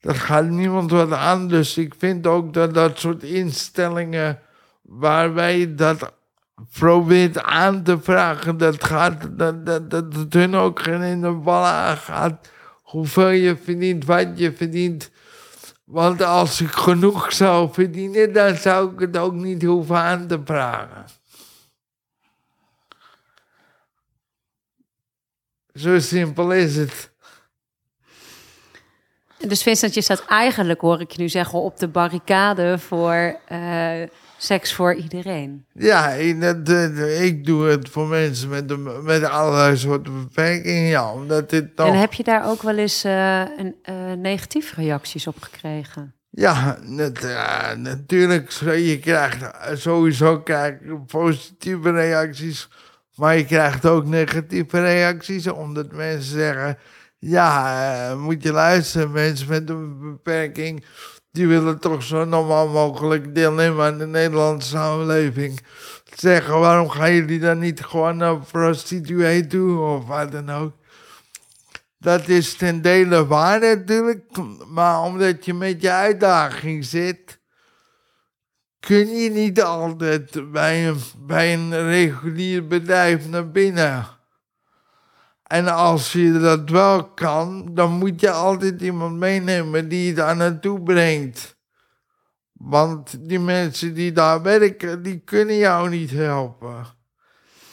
Dat gaat niemand wat aan, dus ik vind ook dat dat soort instellingen waarbij je dat probeert aan te vragen, dat, gaat, dat, dat, dat het hun ook geen in de ballen aangaat. Hoeveel je verdient, wat je verdient. Want als ik genoeg zou verdienen, dan zou ik het ook niet hoeven aan te vragen. Zo simpel is het. Dus Vincent, je staat eigenlijk, hoor ik je nu zeggen, op de barricade voor eh, seks voor iedereen. Ja, ik, dat, eh, ik doe het voor mensen met, de, met allerlei soorten beperkingen. Ja, omdat dit toch... En heb je daar ook wel eens eh, een, eh, negatieve reacties op gekregen? Ja, net, ja, natuurlijk. Je krijgt sowieso krijg positieve reacties. Maar je krijgt ook negatieve reacties. Omdat mensen zeggen... Ja, eh, moet je luisteren. Mensen met een beperking... die willen toch zo normaal mogelijk deelnemen aan de Nederlandse samenleving. Zeggen, waarom gaan jullie dan niet gewoon een prostituee toe? Of wat dan ook. Dat is ten dele waar natuurlijk, maar omdat je met je uitdaging zit, kun je niet altijd bij een, bij een regulier bedrijf naar binnen. En als je dat wel kan, dan moet je altijd iemand meenemen die je daar naartoe brengt. Want die mensen die daar werken, die kunnen jou niet helpen.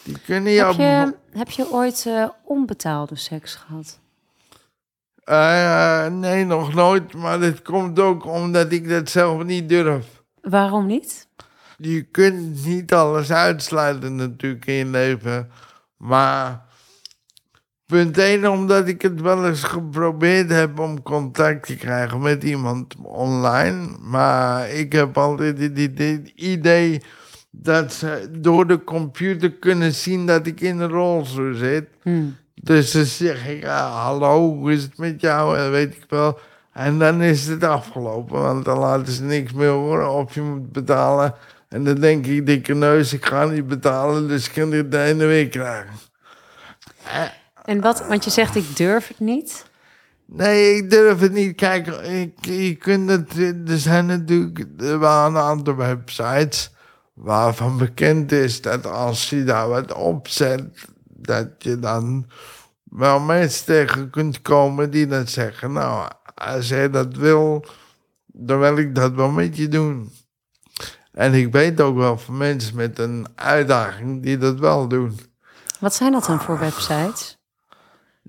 Die kunnen jou... Heb je, heb je ooit eh, onbetaalde seks gehad? Eh, nee, nog nooit. Maar dat komt ook omdat ik dat zelf niet durf. Waarom niet? Je kunt niet alles uitsluiten natuurlijk in je leven. Maar punt 1, omdat ik het wel eens geprobeerd heb om contact te krijgen met iemand online. Maar ik heb altijd het idee, idee dat ze door de computer kunnen zien dat ik in een rolstoel zit. Hmm. Dus dan zeg ik, ah, hallo, hoe is het met jou? En weet ik wel. En dan is het afgelopen, want dan laten ze niks meer horen of je moet betalen. En dan denk ik, dikke neus, ik ga niet betalen, dus ik kan dit de ene week krijgen. En wat, want je zegt ik durf het niet. Nee, ik durf het niet. Kijk, ik, je kunt het, er zijn natuurlijk er een aantal websites waarvan bekend is dat als je daar wat opzet, dat je dan wel mensen tegen kunt komen die dan zeggen, nou, als jij dat wil, dan wil ik dat wel met je doen. En ik weet ook wel van mensen met een uitdaging die dat wel doen. Wat zijn dat dan voor websites?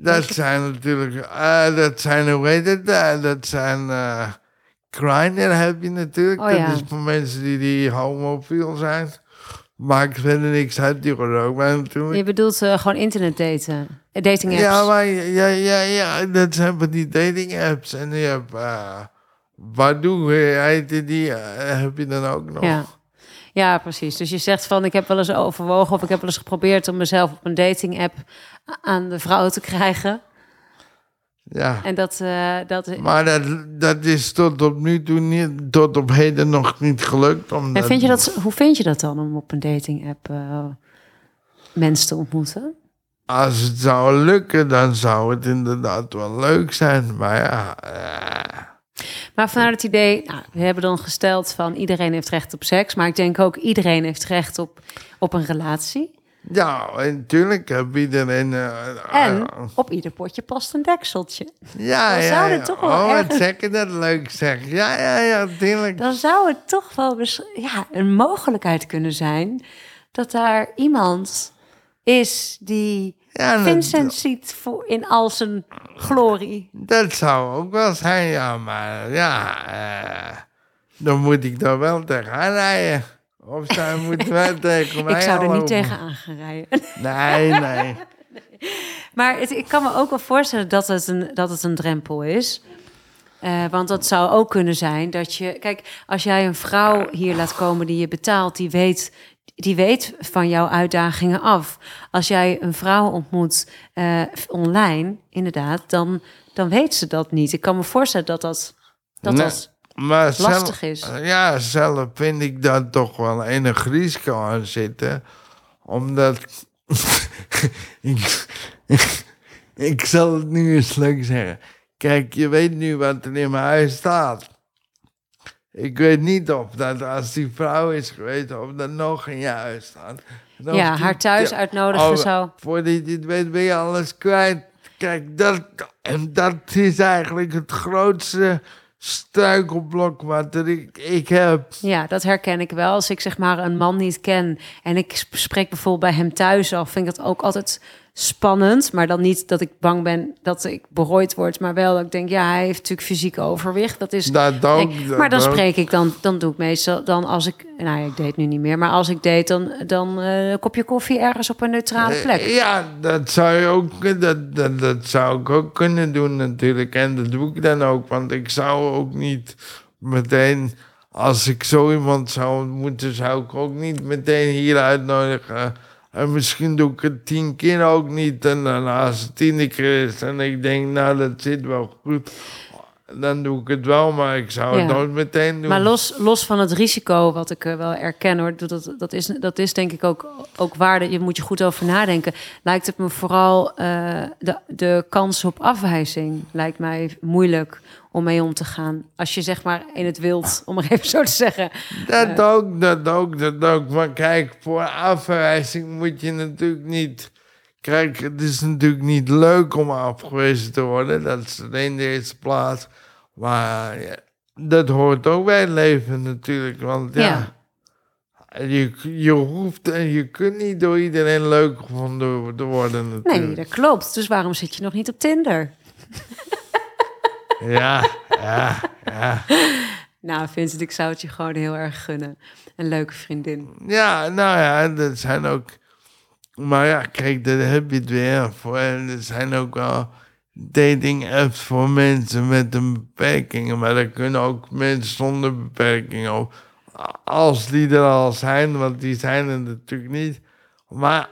Dat zijn natuurlijk, eh, dat zijn, hoe heet het, eh, dat zijn, Grindr heb je natuurlijk. Oh ja. Dat is voor mensen die, die homofiel zijn. Maakt verder niks uit, die horen ook bij natuurlijk. Je bedoelt gewoon internet daten, dating apps. Ja, maar ja, ja, ja, dat zijn van die dating apps. En je hebt, eh Badoo heette die, heb je dan ook nog. Ja. Ja, precies. Dus je zegt van, ik heb wel eens overwogen of ik heb wel eens geprobeerd om mezelf op een dating app aan de vrouw te krijgen. Ja. En dat, eh, dat, Maar dat, dat is tot op nu toe niet, tot op heden nog niet gelukt. Omdat, en vind je dat, hoe vind je dat dan om op een dating app eh, mensen te ontmoeten? Als het zou lukken, dan zou het inderdaad wel leuk zijn. Maar ja, eh, Maar vanuit het idee, nou, we hebben dan gesteld van iedereen heeft recht op seks, maar ik denk ook iedereen heeft recht op, op een relatie. ja, natuurlijk heb iedereen... eh, En ah, op ieder potje past een dekseltje. ja, dan ja, zou ja. het toch wel Oh, wat zeg je dat leuk zeg. Ja, ja, ja, tuurlijk. Dan zou het toch wel ja, een mogelijkheid kunnen zijn dat daar iemand is die Ja, dat- Vincent ziet voor in al zijn glorie. Dat zou ook wel zijn, ja. Maar ja, eh, dan moet ik daar wel tegenaan rijden. Of zij moet wel tegen mij Ik zou er niet tegenaan gaan rijden. Nee, nee. Maar het, ik kan me ook wel voorstellen dat het een, dat het een drempel is. Eh, want dat zou ook kunnen zijn dat je... Kijk, als jij een vrouw hier laat komen die je betaalt... die weet, die weet van jouw uitdagingen af. Als jij een vrouw ontmoet eh, online, inderdaad... Dan, dan weet ze dat niet. Ik kan me voorstellen dat dat... dat, Nee, dat maar lastig zelf- is. Ja, zelf vind ik daar toch wel enig risico aan zitten. Omdat... ik, ik zal het nu eens leuk zeggen. Kijk, je weet nu wat er in mijn huis staat. Ik weet niet of dat als die vrouw is geweest, of dat nog je huis staat. Ja, die- haar thuis uitnodigen oh, zou... Voordat je het weet ben je alles kwijt. Kijk, dat, en dat is eigenlijk het grootste struikelblok wat er ik, ik heb. Ja, dat herken ik wel. Als ik zeg maar een man niet ken en ik sp- spreek bijvoorbeeld bij hem thuis af, vind ik dat ook altijd spannend. Maar dan niet dat ik bang ben dat ik berooid word, maar wel dat ik denk, ja, hij heeft natuurlijk fysiek overwicht. Dat is. Dat maar dan spreek ik dan, dan doe ik meestal, dan als ik, nou ik date nu niet meer, maar als ik date, dan, dan eh, een kopje koffie ergens op een neutrale plek. Eh, Ja, dat zou je ook, dat, dat, dat zou ik ook kunnen doen natuurlijk. En dat doe ik dan ook, want ik zou ook niet meteen, als ik zo iemand zou ontmoeten, zou ik ook niet meteen hier uitnodigen. En misschien doe ik het tien keer ook niet. En dan als het tiende keer is en ik denk, nou dat zit wel goed. Dan doe ik het wel, maar ik zou het Ja. nooit meteen doen. Maar los, los van het risico, wat ik eh, wel erken hoor, dat, dat, dat, is, dat is denk ik ook, ook waar. Je moet je goed over nadenken. Lijkt het me vooral eh, de, de kans op afwijzing lijkt mij moeilijk om mee om te gaan. Als je zeg maar in het wild, om maar even zo te zeggen. Dat ook, dat ook, dat ook. Maar kijk, voor afwijzing moet je natuurlijk niet... Kijk, het is natuurlijk niet leuk om afgewezen te worden. Dat is in de eerste plaats. Maar ja, dat hoort ook bij het leven natuurlijk. Want ja, Je, je hoeft en je kunt niet door iedereen leuk gevonden te worden natuurlijk. Nee, dat klopt. Dus waarom zit je nog niet op Tinder? Ja, ja, ja. Nou, Vincent, ik zou het je gewoon heel erg gunnen. Een leuke vriendin. Ja, nou ja, dat zijn ook. Maar ja, kijk, daar heb je het weer voor. En er zijn ook wel dating apps voor mensen met een beperking. Maar er kunnen ook mensen zonder beperking op. Als die er al zijn, want die zijn er natuurlijk niet. Maar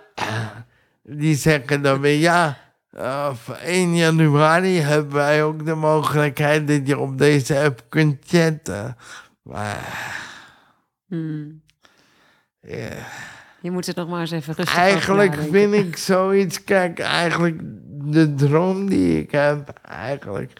die zeggen dan weer ja. Eh, voor 1 januari hebben wij ook de mogelijkheid dat je op deze app kunt chatten. Maar Hmm. Je moet het nog maar eens even rustig Eigenlijk vind ik zoiets, kijk, eigenlijk de droom die ik heb, eigenlijk,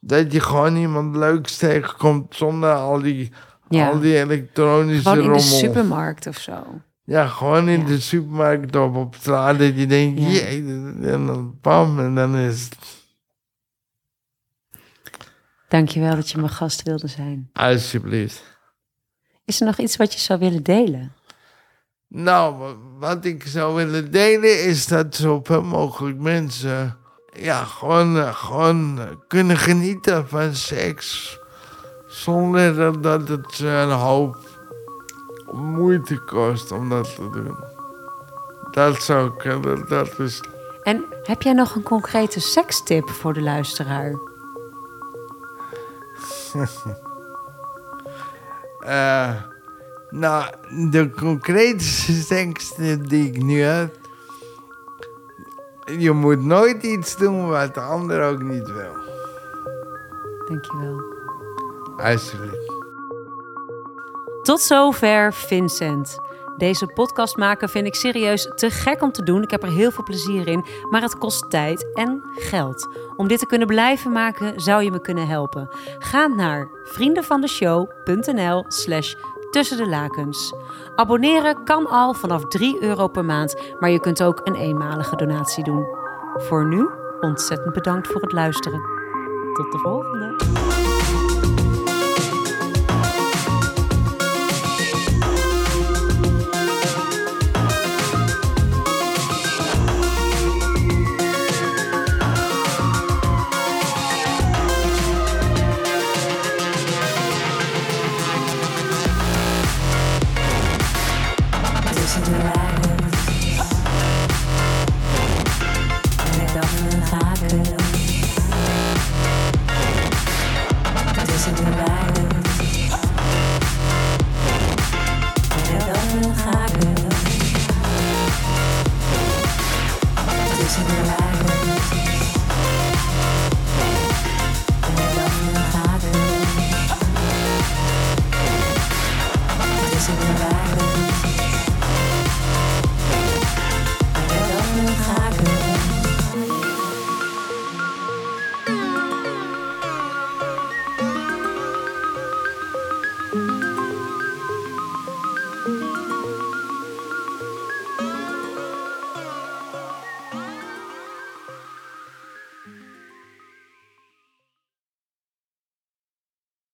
dat je gewoon iemand leuks tegenkomt zonder al die, Ja. al die elektronische Gewoon in de rommel. supermarkt of zo. Ja, gewoon in Ja. de supermarkt of op straat, dat je denkt, Ja. jee, en dan bam, en dan is het, Dankjewel dat je mijn gast wilde zijn. alsjeblieft. Is er nog iets wat je zou willen delen? Nou, wa- wat ik zou willen delen is dat zoveel mogelijk mensen ja, gewoon, eh, gewoon eh, kunnen genieten van seks. Zonder dat, het ze een hoop moeite kost om dat te doen. Dat zou ik, dat, dat is... En heb jij nog een concrete sekstip voor de luisteraar? eh, nou, de concrete sekstip die ik nu heb... je moet nooit iets doen wat de ander ook niet wil. Dankjewel. Alsjeblieft. Tot zover Vincent. Deze podcast maken vind ik serieus te gek om te doen. Ik heb er heel veel plezier in, maar het kost tijd en geld. Om dit te kunnen blijven maken, zou je me kunnen helpen. Ga naar vriendenvandeshow.nl slash tussen de lakens. Abonneren kan al vanaf 3 euro per maand, maar je kunt ook een eenmalige donatie doen. Voor nu, ontzettend bedankt voor het luisteren. Tot de volgende.